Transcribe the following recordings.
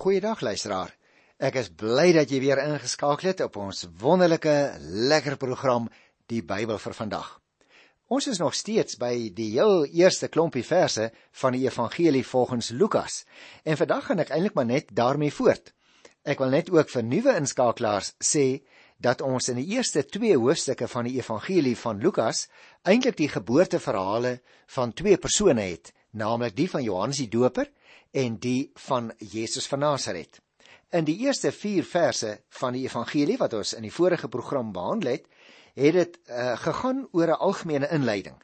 Goeiedag luisteraar. Ek is bly dat jy weer ingeskakel het op ons wonderlike, lekker program Die Bybel vir vandag. Ons is nog steeds by die heel eerste klompie verse van die Evangelie volgens Lukas. En vandag gaan ek eintlik maar net daarmee voort. Ek wil net ook vir nuwe inskakelaars sê dat ons in die eerste 2 hoofstukke van die Evangelie van Lukas eintlik die geboorteverhale van twee persone het, naamlik die van Johannes die Doper en die van Jesus van Nasaret. In die eerste 4 verse van die evangelie wat ons in die vorige program behandel het, het dit uh, gegaan oor 'n algemene inleiding.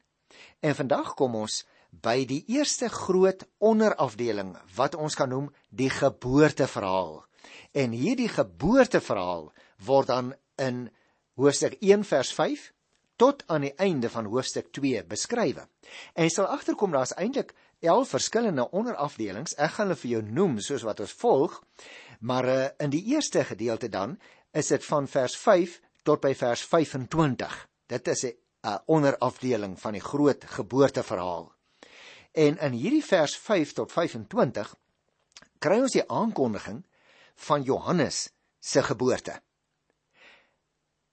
En vandag kom ons by die eerste groot onderafdeling wat ons kan noem die geboorteverhaal. En hierdie geboorteverhaal word dan in hoofstuk 1 vers 5 tot aan die einde van hoofstuk 2 beskryf. En jy sal agterkom daar's eintlik 11 verskillende onderafdelings. Ek gaan hulle vir jou noem soos wat ons volg. Maar uh, in die eerste gedeelte dan is dit van vers 5 tot by vers 25. Dit is 'n uh, onderafdeling van die groot geboorteverhaal. En in hierdie vers 5 tot 25 kry ons die aankondiging van Johannes se geboorte.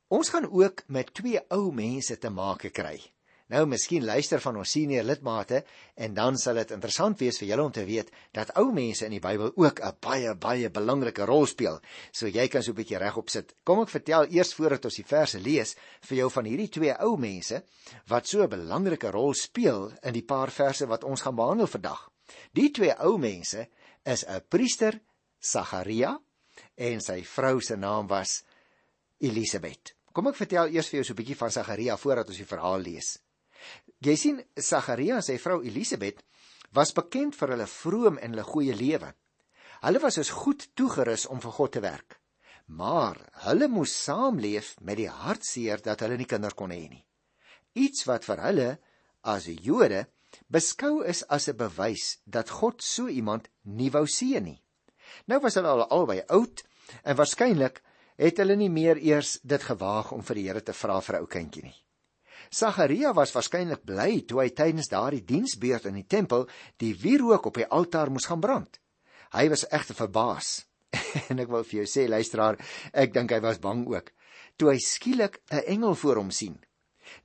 Ons gaan ook met twee ou mense te make kry. Nou miskien luister van ons senior lidmate en dan sal dit interessant wees vir julle om te weet dat ou mense in die Bybel ook 'n baie baie belangrike rol speel. So jy kan so 'n bietjie regop sit. Kom ek vertel eers voordat ons die verse lees vir jou van hierdie twee ou mense wat so 'n belangrike rol speel in die paar verse wat ons gaan behandel vandag. Die twee ou mense is 'n priester, Sagaria, en sy vrou se naam was Elisabet. Kom ek vertel eers vir jou so 'n bietjie van Sagaria voordat ons die verhaal lees. Jy sien Sagaria en sy vrou Elisabet was bekend vir hulle vroom en hulle goeie lewe. Hulle was dus goed toegerus om vir God te werk. Maar hulle moes saamleef met die hartseer dat hulle nie kinders kon hê nie. Iets wat vir hulle as Jode beskou is as 'n bewys dat God so iemand nie wou seën nie. Nou was hulle al albei oud en waarskynlik het hulle nie meer eers dit gewaag om vir die Here te vra vir 'n ou kindjie nie. Sagaria was waarskynlik bly toe hy tydens daardie diensbeurt in die tempel die wierook op die altaar moes gaan brand. Hy was egter verbaas. en ek wil vir jou sê luisteraar, ek dink hy was bang ook toe hy skielik 'n engel voor hom sien.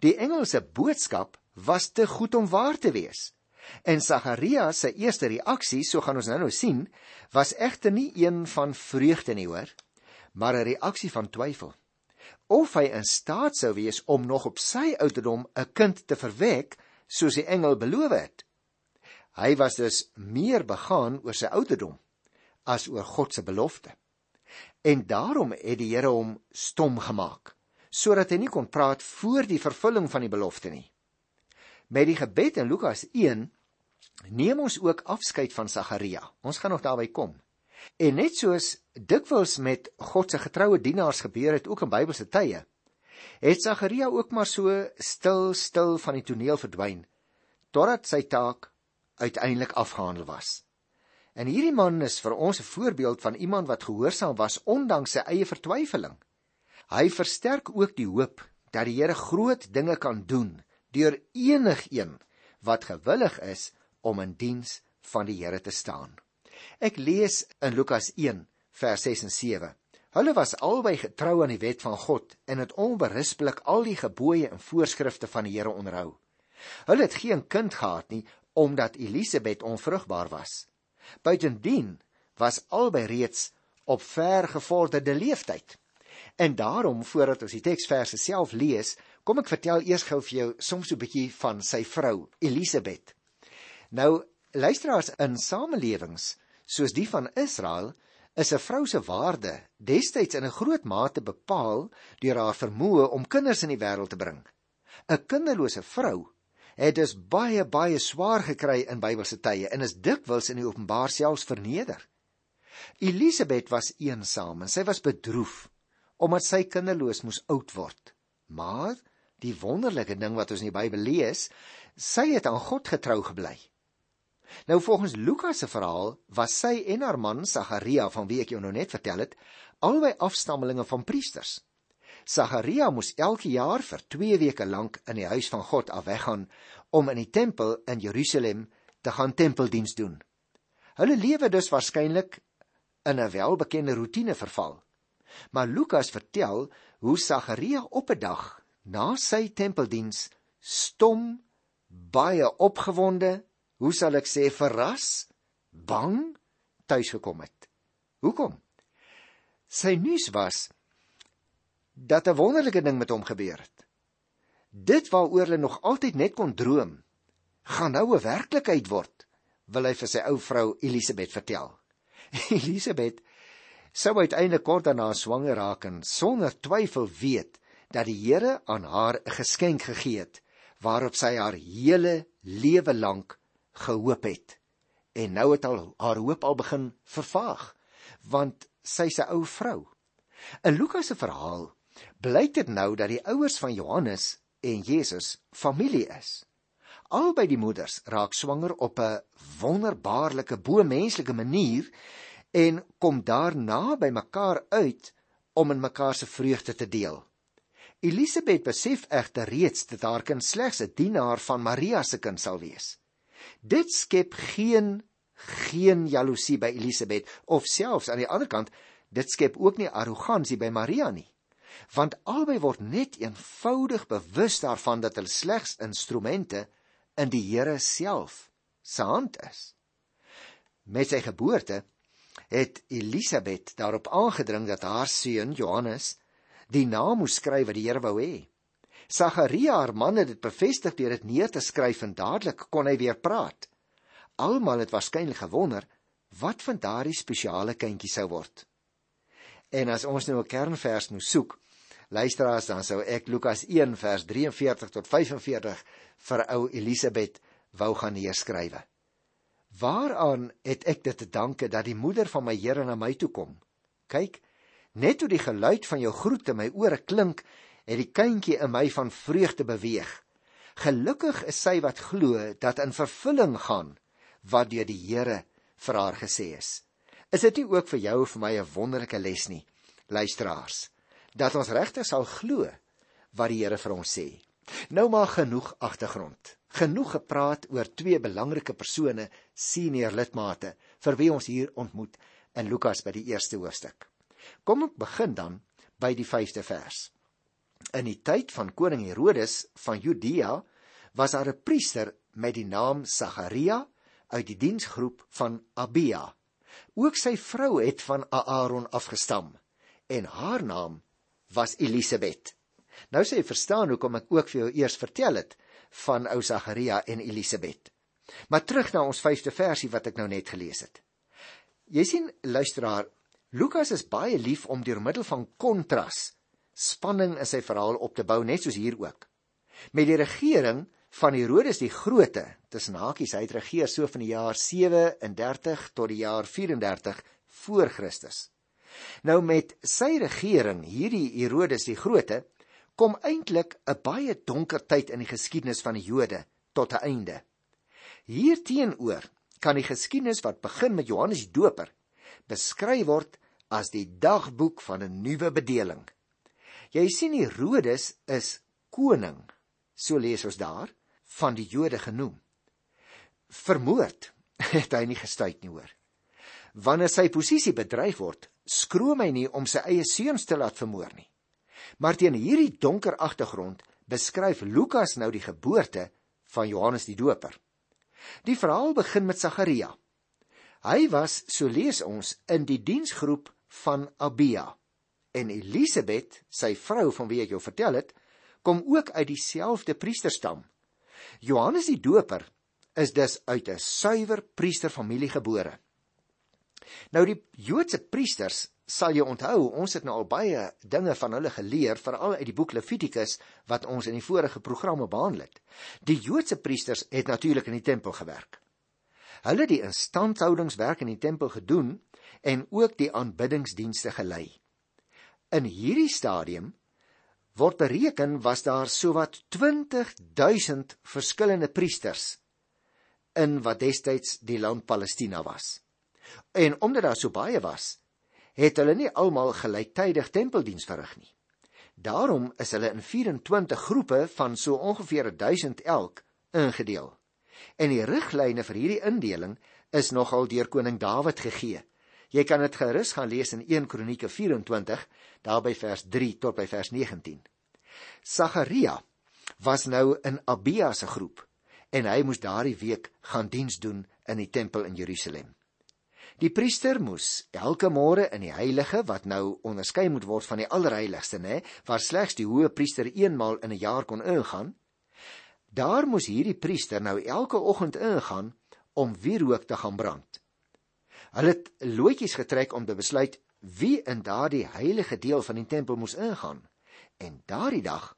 Die engel se boodskap was te goed om waar te wees. En Sagaria se eerste reaksie, so gaan ons nou nou sien, was egter nie een van vreugde nie, hoor, maar 'n reaksie van twyfel of hy in staat sou wees om nog op sy ouderdom 'n kind te verwek soos die engel beloof het. Hy was dus meer begaan oor sy ouderdom as oor God se belofte. En daarom het die Here hom stom gemaak sodat hy nie kon praat voor die vervulling van die belofte nie. Met die gebed in Lukas 1 neem ons ook afskeid van Sagaria. Ons gaan nog daarby kom. En net soos dikwels met God se getroue dienaars gebeur het ook in Bybelse tye, het Sagaria ook maar so stil stil van die toneel verdwyn totdat sy taak uiteindelik afgehandel was. En hierdie man is vir ons 'n voorbeeld van iemand wat gehoorsaam was ondanks sy eie vertwyfeling. Hy versterk ook die hoop dat die Here groot dinge kan doen deur enigiemand wat gewillig is om in diens van die Here te staan. Ek lees in Lukas 1 vers 6 en 7. Hulle was albei getrou aan die wet van God en het onberispelik al die gebooie en voorskrifte van die Here onderhou. Hulle het geen kind gehad nie omdat Elisabet onvrugbaar was. Buitendien was albei reeds op ver gevorderde leeftyd. En daarom voordat ons die teksverse self lees, kom ek vertel eers gou vir jou soms so 'n bietjie van sy vrou Elisabet. Nou luisteraars in samelewings soos die van Israel is 'n vrou se waarde destyds in 'n groot mate bepaal deur haar vermoë om kinders in die wêreld te bring. 'n Kinderlose vrou het dus baie baie swaar gekry in Bybelse tye en is dikwels in die openbaar selfs verneder. Elisabet was eensaam en sy was bedroef omdat sy kinderloos moes oud word. Maar die wonderlike ding wat ons in die Bybel lees, sy het aan God getrou gebly. Nou volgens Lukas se verhaal was sy en haar man Sagaria van wie ek jou nou net vertel het, albei afstammelinge van priesters. Sagaria moes elke jaar vir 2 weke lank in die huis van God afweggaan om in die tempel in Jerusalem te gaan tempeldiens doen. Hulle lewe dus waarskynlik in 'n welbekende rotine verval. Maar Lukas vertel hoe Sagaria op 'n dag na sy tempeldiens stom, baie opgewonde, hoe sal ek sê verras, bang tuis gekom het. Hoekom? Sy nuus was dat 'n wonderlike ding met hom gebeur het. Dit waaroor hulle nog altyd net kon droom, gaan nou 'n werklikheid word, wil hy vir sy ou vrou Elisabeth vertel. Elisabeth sou uiteindelik kort daarna swanger raak en sonder twyfel weet dat die Here aan haar 'n geskenk gegee het waarop sy haar hele lewe lank gehoop het. En nou het al haar hoop al begin vervaag, want sy's 'n ou vrou. In Lukas se verhaal blyk dit nou dat die ouers van Johannes en Jesus familie is. Albei die moeders raak swanger op 'n wonderbaarlike bo-menslike manier en kom daarna by mekaar uit om in mekaar se vreugde te deel. Elisabeth besef egter reeds dat haar kind slegs 'n dienaar van Maria se kind sal wees. Dit skep geen geen jaloesie by Elisabeth of selfs aan die ander kant dit skep ook nie arrogansie by Maria nie want albei word net eenvoudig bewus daarvan dat hulle slegs instrumente in die Here self se hand is. Met sy geboorte het Elisabeth daarop aangedring dat haar seun Johannes die naam moes skryf wat die Here wou hê. Sagaria haar man het dit bevestig deur dit neer te skryf en dadelik kon hy weer praat. Almal het waarskynlik gewonder wat van daardie spesiale kindjie sou word. En as ons nou 'n kernvers moet soek, luisteraars dan sou ek Lukas 1 vers 43 tot 45 vir ou Elisabeth wou gaan neerskrywe. Waaraan het ek dit te danke dat die moeder van my Here na my toe kom? Kyk, net toe die geluid van jou groet in my ore klink, het die kindjie in my van vreugde beweeg. Gelukkig is sy wat glo dat in vervulling gaan wat deur die Here vir haar gesê is. Is dit nie ook vir jou of vir my 'n wonderlike les nie, luisteraars? dat ons regtig sal glo wat die Here vir ons sê. Nou maar genoeg agtergrond. Genoeg gepraat oor twee belangrike persone, senior lidmate, vir wie ons hier ontmoet in Lukas by die eerste hoofstuk. Kom ek begin dan by die 5de vers. In die tyd van koning Herodes van Judea was daar 'n priester met die naam Sagaria uit die diensgroep van Abia. Ook sy vrou het van Aaron afgestam en haar naam was Elisabet. Nou sê jy verstaan hoekom ek ook vir jou eers vertel het van ou Sagaria en Elisabet. Maar terug na ons 5de versie wat ek nou net gelees het. Jy sien luisteraar, Lukas is baie lief om deur middel van kontras spanning in sy verhaal op te bou net soos hier ook. Met die regering van Herodes die Grote, tussen hakies hy het regeer so van die jaar 37 tot die jaar 34 voor Christus. Nou met sy regering, hierdie Herodes die Grote, kom eintlik 'n baie donker tyd in die geskiedenis van die Jode tot 'n einde. Hierteenoor kan die geskiedenis wat begin met Johannes die Doper beskryf word as die dagboek van 'n nuwe bedeling. Jy sien Herodes is koning, so lees ons daar, van die Jode genoem. Vermoord het hy nie gestuit nie hoor. Wanneer sy posisie bedreig word, skroom hy nie om sy eie seuns te laat vermoor nie. Maar teen hierdie donker agtergrond beskryf Lukas nou die geboorte van Johannes die Doper. Die verhaal begin met Sagaria. Hy was, so lees ons, in die diensgroep van Abia. En Elisabet, sy vrou van wie ek jou vertel het, kom ook uit dieselfde priesterstam. Johannes die Doper is dus uit 'n suiwer priesterfamilie gebore. Nou die Joodse priesters sal jy onthou, ons het nou al baie dinge van hulle geleer, veral uit die boek Levitikus wat ons in die vorige programme behandel het. Die Joodse priesters het natuurlik in die tempel gewerk. Hulle het die instandhoudingswerk in die tempel gedoen en ook die aanbiddingsdienste gelei. In hierdie stadium word bereken was daar sowat 20000 verskillende priesters in wat destyds die land Palestina was. En omdat daar so baie was, het hulle nie almal gelyktydig tempeldiens verrig nie. Daarom is hulle in 24 groepe van so ongeveer 1000 elk ingedeel. En die riglyne vir hierdie indeling is nogal deur koning Dawid gegee. Jy kan dit gerus gaan lees in 1 Kronieke 24, daar by vers 3 tot by vers 19. Sagaria was nou in Abia se groep en hy moes daardie week gaan diens doen in die tempel in Jerusalem. Die priester moes elke môre in die heilige wat nou onderskei moet word van die allerheiligste, nê, waar slegs die hoë priester eenmaal in 'n jaar kon ingaan. Daar moes hierdie priester nou elke oggend ingaan om wierook te gaan brand. Hulle het loetjies getrek om te besluit wie in daardie heilige deel van die tempel moes ingaan. En daardie dag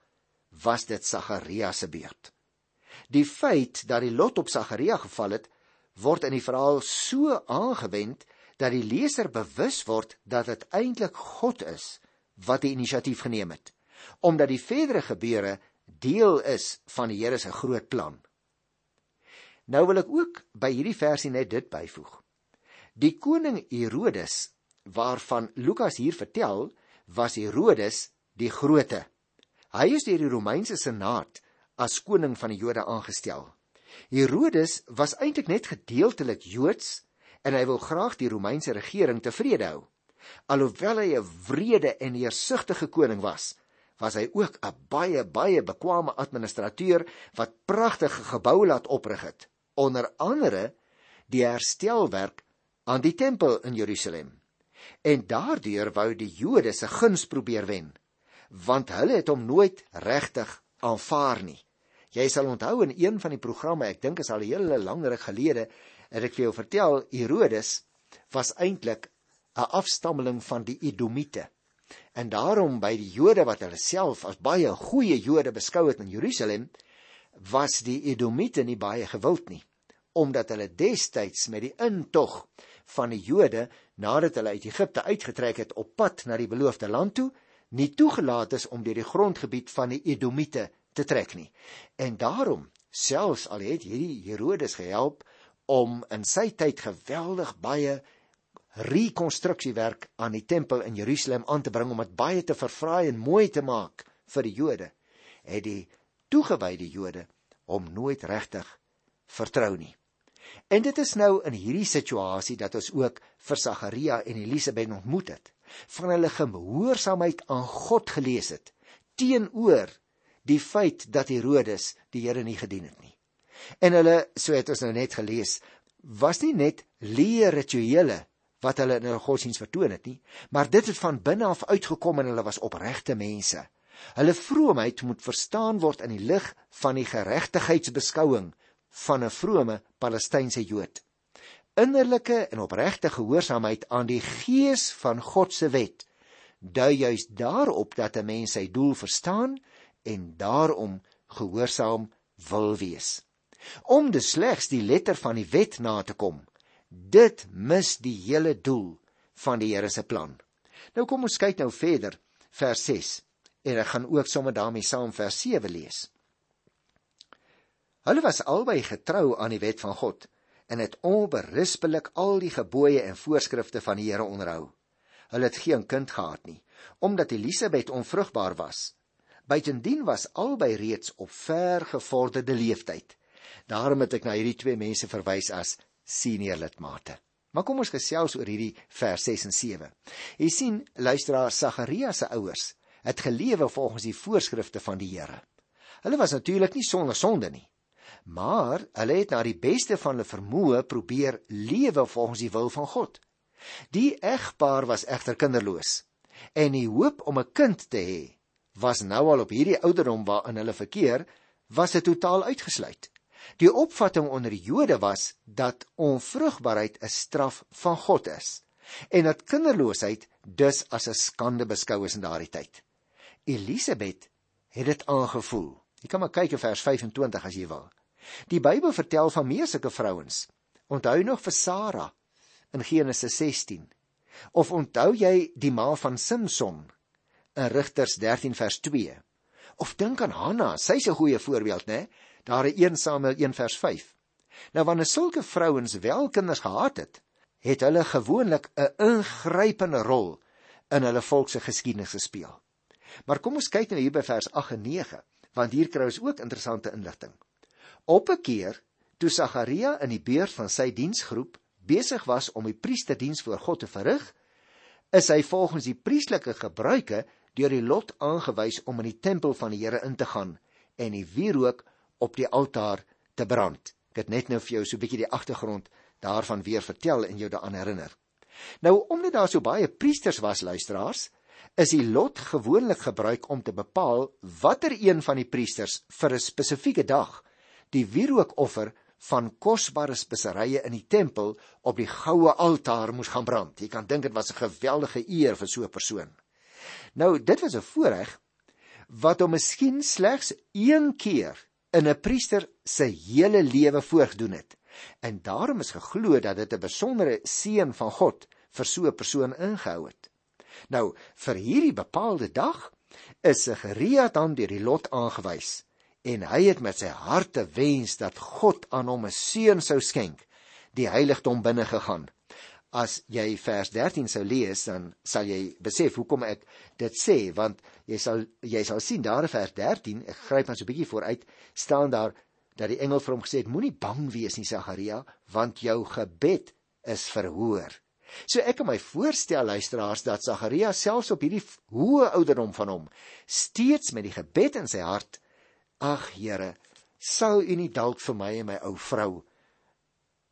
was dit Sagaria se beurt. Die feit dat die lot op Sagaria geval het, word in die verhaal so aangewend dat die leser bewus word dat dit eintlik God is wat die inisiatief geneem het, omdat die verdere gebeure deel is van die Here se groot plan. Nou wil ek ook by hierdie versie net dit byvoeg. Die koning Herodes waarvan Lukas hier vertel, was Herodes die Grote. Hy is deur die Romeinse senaat as koning van die Jode aangestel. Herodes was eintlik net gedeeltelik Joods en hy wil graag die Romeinse regering tevrede hou. Alhoewel hy 'n wrede en heersugtige koning was, was hy ook 'n baie baie bekwame administrateur wat pragtige geboue laat oprig het, onder andere die herstelwerk aan die tempel in Jerusalem. En daardeur wou die Jode se guns probeer wen, want hulle het hom nooit regtig aanvaar nie. Jy sal onthou in een van die programme, ek dink is al 'n hele lang ruk gelede, het ek vir jou vertel Herodes was eintlik 'n afstammeling van die Edomite. En daarom by die Jode wat hulle self as baie goeie Jode beskou het in Jerusalem, was die Edomite nie baie gewild nie, omdat hulle destyds met die intog van die Jode nadat hulle uit Egipte uitgetrek het op pad na die beloofde land toe, nie toegelaat is om deur die grondgebied van die Edomite te trek nie. En daarom, selfs al het hierdie Herodes gehelp om in sy tyd geweldig baie rekonstruksiewerk aan die tempel in Jerusalem aan te bring om dit baie te verfraai en mooi te maak vir die Jode, het die toegewyde Jode hom nooit regtig vertrou nie. En dit is nou in hierdie situasie dat ons ook vir Sagaria en Elisabet ontmoet het, van hulle gehoorsaamheid aan God gelees het teenoor die feit dat Herodes die Here nie gedien het nie. En hulle, so het ons nou net gelees, was nie net leer rituele wat hulle in hulle godsdiens vertoon het nie, maar dit het van binne af uitgekom en hulle was opregte mense. Hulle vroomheid moet verstaan word in die lig van die geregtigheidsbeskouing van 'n vrome Palestynse Jood. Innerlike en opregte gehoorsaamheid aan die gees van God se wet dui juis daarop dat 'n mens sy doel verstaan en daarom gehoorsaam wil wees. Om dus slegs die letter van die wet na te kom, dit mis die hele doel van die Here se plan. Nou kom ons kyk nou verder, vers 6. En ek gaan ook sommer daarmee saam vers 7 lees. Hulle was albei getrou aan die wet van God en het onberispelik al die gebooie en voorskrifte van die Here onderhou. Hulle het geen kind gehad nie, omdat Elisabet onvrugbaar was Buitendien was albei reeds op ver gevorderde leeftyd. Daarom het ek na hierdie twee mense verwys as senior lidmate. Maar kom ons gesels oor hierdie vers 6 en 7. Jy sien, luisteraar Sagaria se ouers het gelewe volgens die voorskrifte van die Here. Hulle was natuurlik nie sonder sonde nie, maar hulle het na die beste van hulle vermoë probeer lewe volgens die wil van God. Die egpaar was egter kinderloos en die hoop om 'n kind te hê was nou al op hierdie ouderdom waarin hulle verkeer, was dit totaal uitgesluit. Die opvatting onder die Jode was dat onvrugbaarheid 'n straf van God is en dat kinderloosheid dus as 'n skande beskou is in daardie tyd. Elisabet het dit aangevoel. Jy kan maar kyk in vers 25 as jy wil. Die Bybel vertel van meer sulke vrouens. Onthou nog vir Sara in Genesis 16. Of onthou jy die ma van Samson in Rigters 13 vers 2. Of dink aan Hanna, sy's 'n goeie voorbeeld, né? Daar in 1 Samuel 1 vers 5. Nou wanneer sulke vrouens wel kinders gehad het, het hulle gewoonlik 'n ingrypende rol in hulle volk se geskiedenis gespeel. Maar kom ons kyk nou hier by vers 8 en 9, want hier kry ons ook interessante inligting. Op 'n keer toe Sagaria in die beurt van sy diensgroep besig was om die priesterdiens voor God te verrig, is hy volgens die priestelike gebruike deur die lot aangewys om in die tempel van die Here in te gaan en die wierook op die altaar te brand. Ek het net nou vir jou so 'n bietjie die agtergrond daarvan weer vertel en jou daaraan herinner. Nou omdat daar so baie priesters was luisteraars, is die lot gewoonlik gebruik om te bepaal watter een van die priesters vir 'n spesifieke dag die wierookoffer van kosbare speserye in die tempel op die goue altaar moes gaan brand. Jy kan dink dit was 'n geweldige eer vir so 'n persoon. Nou, dit was 'n voorreg wat hom miskien slegs een keer in 'n priester se hele lewe voorgedoen het. En daarom is geglo dat dit 'n besondere seën van God vir so 'n persoon ingehou het. Nou, vir hierdie bepaalde dag is Sagaria dan deur die lot aangewys en hy het met sy harte wens dat God aan hom 'n seun sou skenk, die heiligdom binne gegaan. As jy vers 13 sou lees, dan sal jy besef hoekom ek dit sê, want jy sal jy sal sien daar in vers 13, ek gryp net so 'n bietjie vooruit, staan daar dat die engel vir hom gesê het: Moenie bang wees nie, Sagaria, want jou gebed is verhoor. So ek kan my voorstel luisteraars dat Sagaria selfs op hierdie hoë ouderdom van hom steeds met die gebed in sy hart Ag Here, sou U nie dalk vir my en my ou vrou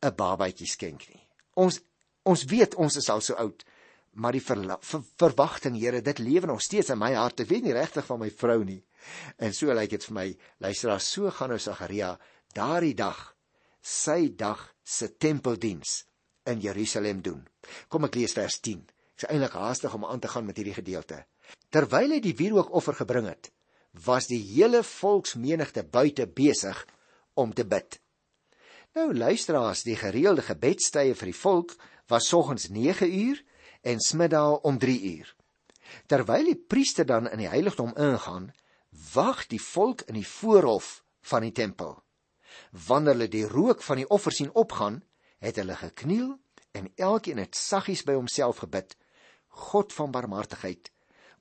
'n babatjie skenk nie. Ons ons weet ons is al so oud, maar die ver, ver, verwagting Here, dit lewe nog steeds in my hart. Ek weet nie regtig van my vrou nie. En so lyk dit vir my, luister, so gaan nou Sagaria daardie dag sy dag se tempeldiens in Jerusalem doen. Kom ek lees vers 10. Ek is eintlik haastig om aan te gaan met hierdie gedeelte. Terwyl hy die wierookoffer gebring het, was die hele volksmenigte buite besig om te bid. Nou luisteraars, die gereelde gebedstye vir die volk was soggens 9 uur en smiddae om 3 uur. Terwyl die priester dan in die heiligdom ingaan, wag die volk in die voorhof van die tempel. Wanneer hulle die rook van die offer sien opgaan, het hulle gekniel en elkeen het saggies by homself gebid: God van barmhartigheid,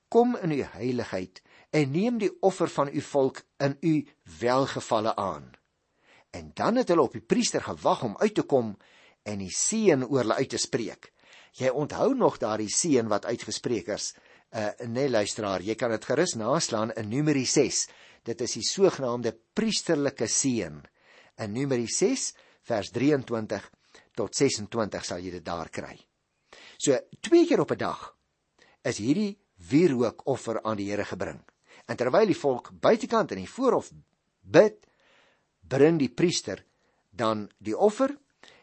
kom in u heiligheid en neem die offer van u volk in u welgevalle aan. En dan het hulle op die priester gewag om uit te kom en die seën oor hulle uit te spreek. Jy onthou nog daardie seën wat uitgespreek is. Uh nee luisteraar, jy kan dit gerus naslaan in Numeri 6. Dit is die sogenaamde priesterlike seën. In Numeri 6 vers 23 tot 26 sal jy dit daar kry. So twee keer op 'n dag is hierdie wierookoffer aan die Here gebring. En terwyl die volk buitekant in die voorhof bid, bring die priester dan die offer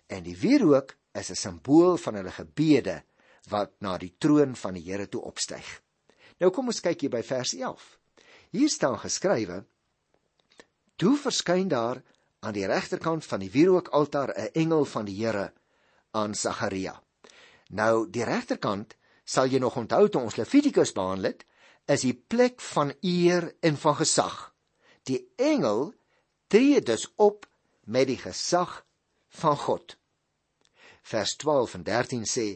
en die wierook is 'n simbool van hulle gebede wat na die troon van die Here toe opstyg. Nou kom ons kyk hier by vers 11. Hier staan geskrywe: Toe verskyn daar aan die regterkant van die wierookaltaar 'n engel van die Here aan Sagaria. Nou die regterkant sal jy nog onthou toe ons Levitikus behandel het, is die plek van eer en van gesag. Die engel tree dus op met die gesag van God. Vers 12 en 13 sê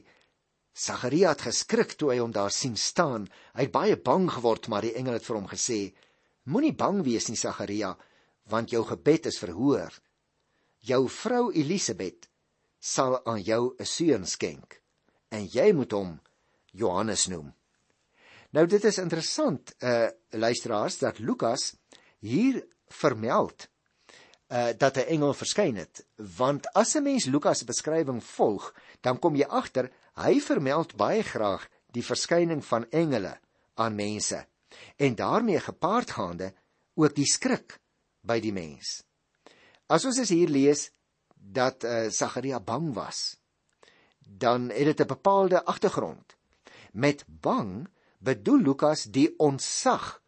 Sagaria het geskrik toe hy hom daar sien staan. Hy het baie bang geword, maar die engel het vir hom gesê: Moenie bang wees nie, Sagaria, want jou gebed is verhoor. Jou vrou Elisabet sal aan jou 'n seun skenk en jy moet hom Johannes noem. Nou dit is interessant uh luisteraars dat Lukas hier vermeld uh dat 'n engel verskyn het want as 'n mens Lukas se beskrywing volg dan kom jy agter hy vermeld baie graag die verskyning van engele aan mense en daarmee gepaardgaande ook die skrik by die mens. As ons as hier lees dat uh Sagaria bang was dan het dit 'n bepaalde agtergrond. Met bang bedoel Lukas die ontsag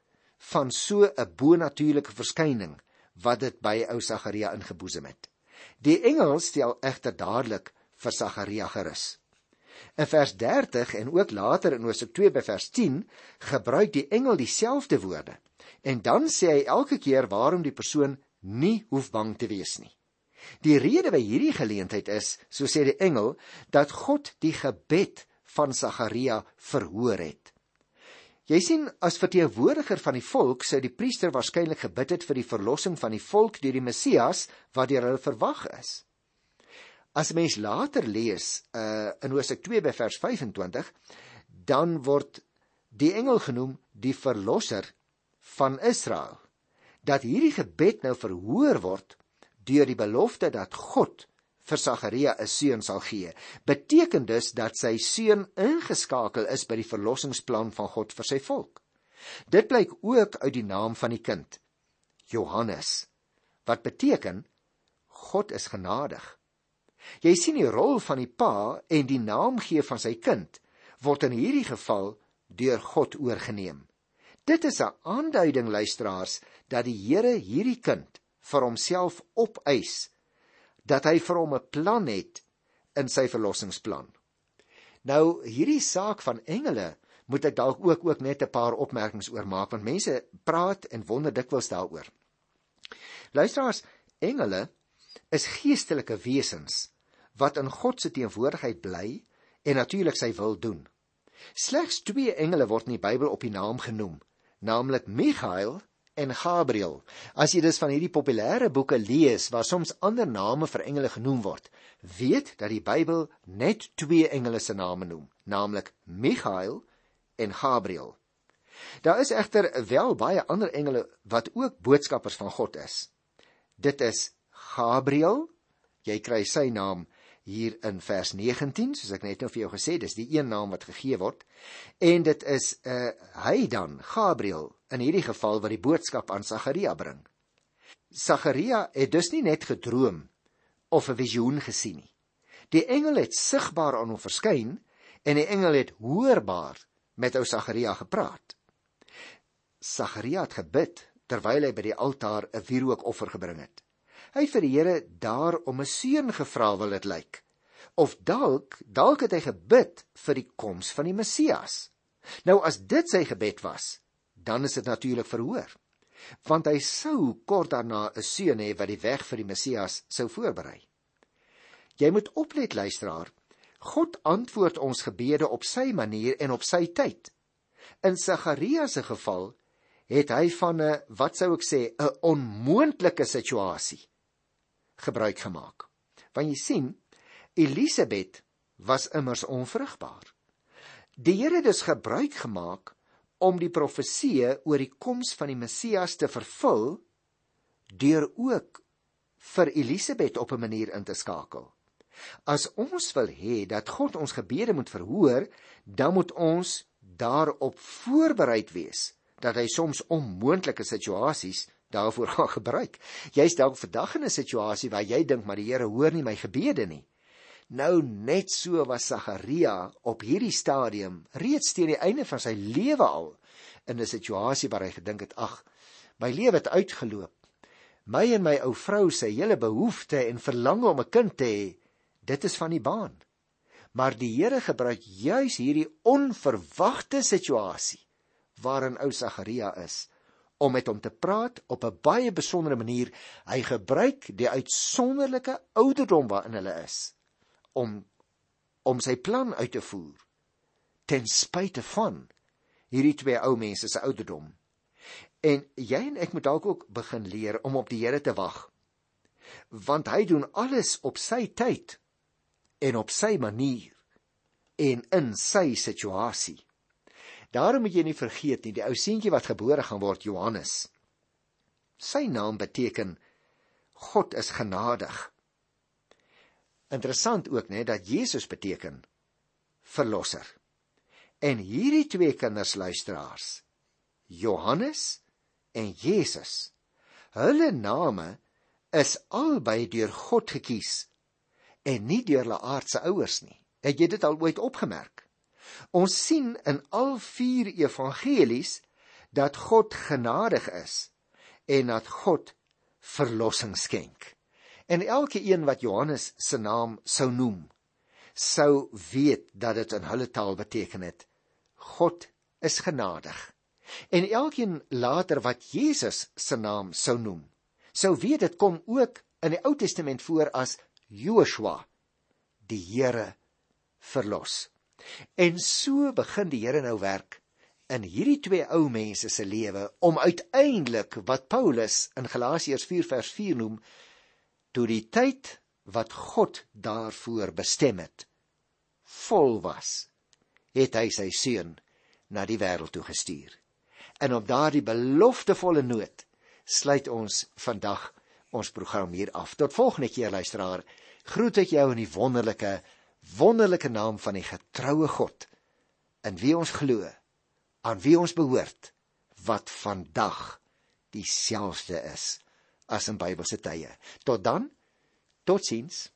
van so 'n bonatuurlike verskyning wat dit by ou Sagaria ingeboesem het. Die engel stel egter dadelik vir Sagaria gerus. In vers 30 en ook later in Hosea 2 by vers 10 gebruik die engel dieselfde woorde. En dan sê hy elke keer waarom die persoon nie hoef bang te wees nie. Die rede by hierdie geleentheid is, so sê die engel, dat God die gebed van Sagaria verhoor het. Jy sien as verteenwoordiger van die volk sou die priester waarskynlik gebid het vir die verlossing van die volk deur die Messias wat deur hulle verwag is. As mens later lees uh in Hosea 2 by vers 25, dan word die engel genoem die verlosser van Israel. Dat hierdie gebed nou verhoor word deur die belofte dat God vir Sagaria 'n seun sal gee, beteken dus dat sy seun ingeskakel is by die verlossingsplan van God vir sy volk. Dit blyk ook uit die naam van die kind, Johannes, wat beteken God is genadig. Jy sien die rol van die pa en die naam gee van sy kind word in hierdie geval deur God oorgeneem. Dit is 'n aanduiding luisteraars dat die Here hierdie kind vir homself opeis dat hy vir hom 'n plan het in sy verlossingsplan. Nou hierdie saak van engele moet ek dalk ook ook net 'n paar opmerkings oor maak want mense praat en wonder dikwels daaroor. Luisteraars, engele is geestelike wesens wat in God se teenwoordigheid bly en natuurlik sy wil doen. Slegs twee engele word in die Bybel op die naam genoem, naamlik Michael en Gabriël. As jy dus van hierdie populêre boeke lees waar soms ander name vir engele genoem word, weet dat die Bybel net twee engele se name noem, naamlik Michael en Gabriël. Daar is egter wel baie ander engele wat ook boodskappers van God is. Dit is Gabriël, jy kry sy naam hier in vers 19 soos ek net nou vir jou gesê dis die een naam wat gegee word en dit is 'n uh, eh, hy dan Gabriël in hierdie geval wat die boodskap aan Sagaria bring. Sagaria het dus nie net gedroom of 'n visioen gesien nie. Die engel het sigbaar aan hom verskyn en die engel het hoorbaar met ou Sagaria gepraat. Sagaria het gebid terwyl hy by die altaar 'n wierookoffer gebring het. Hy vir die Here daar om 'n seun gevra wil dit lyk. Of dalk, dalk het hy gebid vir die koms van die Messias. Nou as dit sy gebed was, dan is dit natuurlik verhoor. Want hy sou kort daarna 'n seun hê wat die weg vir die Messias sou voorberei. Jy moet oplet luisteraar. God antwoord ons gebede op sy manier en op sy tyd. In Sagaria se geval het hy van 'n wat sou ek sê 'n onmoontlike situasie gebruik gemaak. Want jy sien, Elisabet was immers onvrugbaar. Die Here het dus gebruik gemaak om die profeseë oor die koms van die Messias te vervul deur ook vir Elisabet op 'n manier in te skakel. As ons wil hê dat God ons gebede moet verhoor, dan moet ons daarop voorbereid wees dat hy soms onmoontlike situasies daarvoor gaan gebruik. Jy's dalk vandag in 'n situasie waar jy dink maar die Here hoor nie my gebede nie. Nou net so was Sagaria op hierdie stadium reeds teen die einde van sy lewe al in 'n situasie waar hy gedink het ag my lewe het uitgeloop. My en my ou vrou se hele behoefte en verlange om 'n kind te hê, dit is van die baan. Maar die Here gebruik juis hierdie onverwagte situasie waarin ou Sagaria is om met hom te praat op 'n baie besondere manier. Hy gebruik die uitsonderlike ouderdom waarin hulle is om om sy plan uit te voer ten spyte van hierdie twee ou mense se ouderdom. En jy en ek moet dalk ook begin leer om op die Here te wag. Want hy doen alles op sy tyd en op sy manier en in sy situasie. Daarom moet jy nie vergeet nie, die ou seentjie wat gebore gaan word, Johannes. Sy naam beteken God is genadig. Interessant ook net dat Jesus beteken verlosser. En hierdie twee kinders luisteraars, Johannes en Jesus, hulle name is albei deur God gekies en nie deur hulle aardse ouers nie. Het jy dit al ooit opgemerk? Ons sien in al vier evangelies dat God genadig is en dat God verlossing skenk. En elke een wat Johannes se naam sou noem, sou weet dat dit in hulle taal beteken het God is genadig. En elkeen later wat Jesus se naam sou noem, sou weet dit kom ook in die Ou Testament voor as Joshua, die Here verlos. En so begin die Here nou werk in hierdie twee ou mense se lewe om uiteindelik wat Paulus in Galasiërs 4 vers 4 noem toe die tyd wat God daarvoor bestem het vol was, het hy sy seun na die wêreld toe gestuur. En op daardie beloftevolle noot sluit ons vandag ons program hier af. Tot volgende keer luisteraar. Groet ek jou in die wonderlike wonderlike naam van die getroue God in wie ons glo, aan wie ons behoort, wat vandag dieselfde is as in Bybelse tye. Tot dan. Totsiens.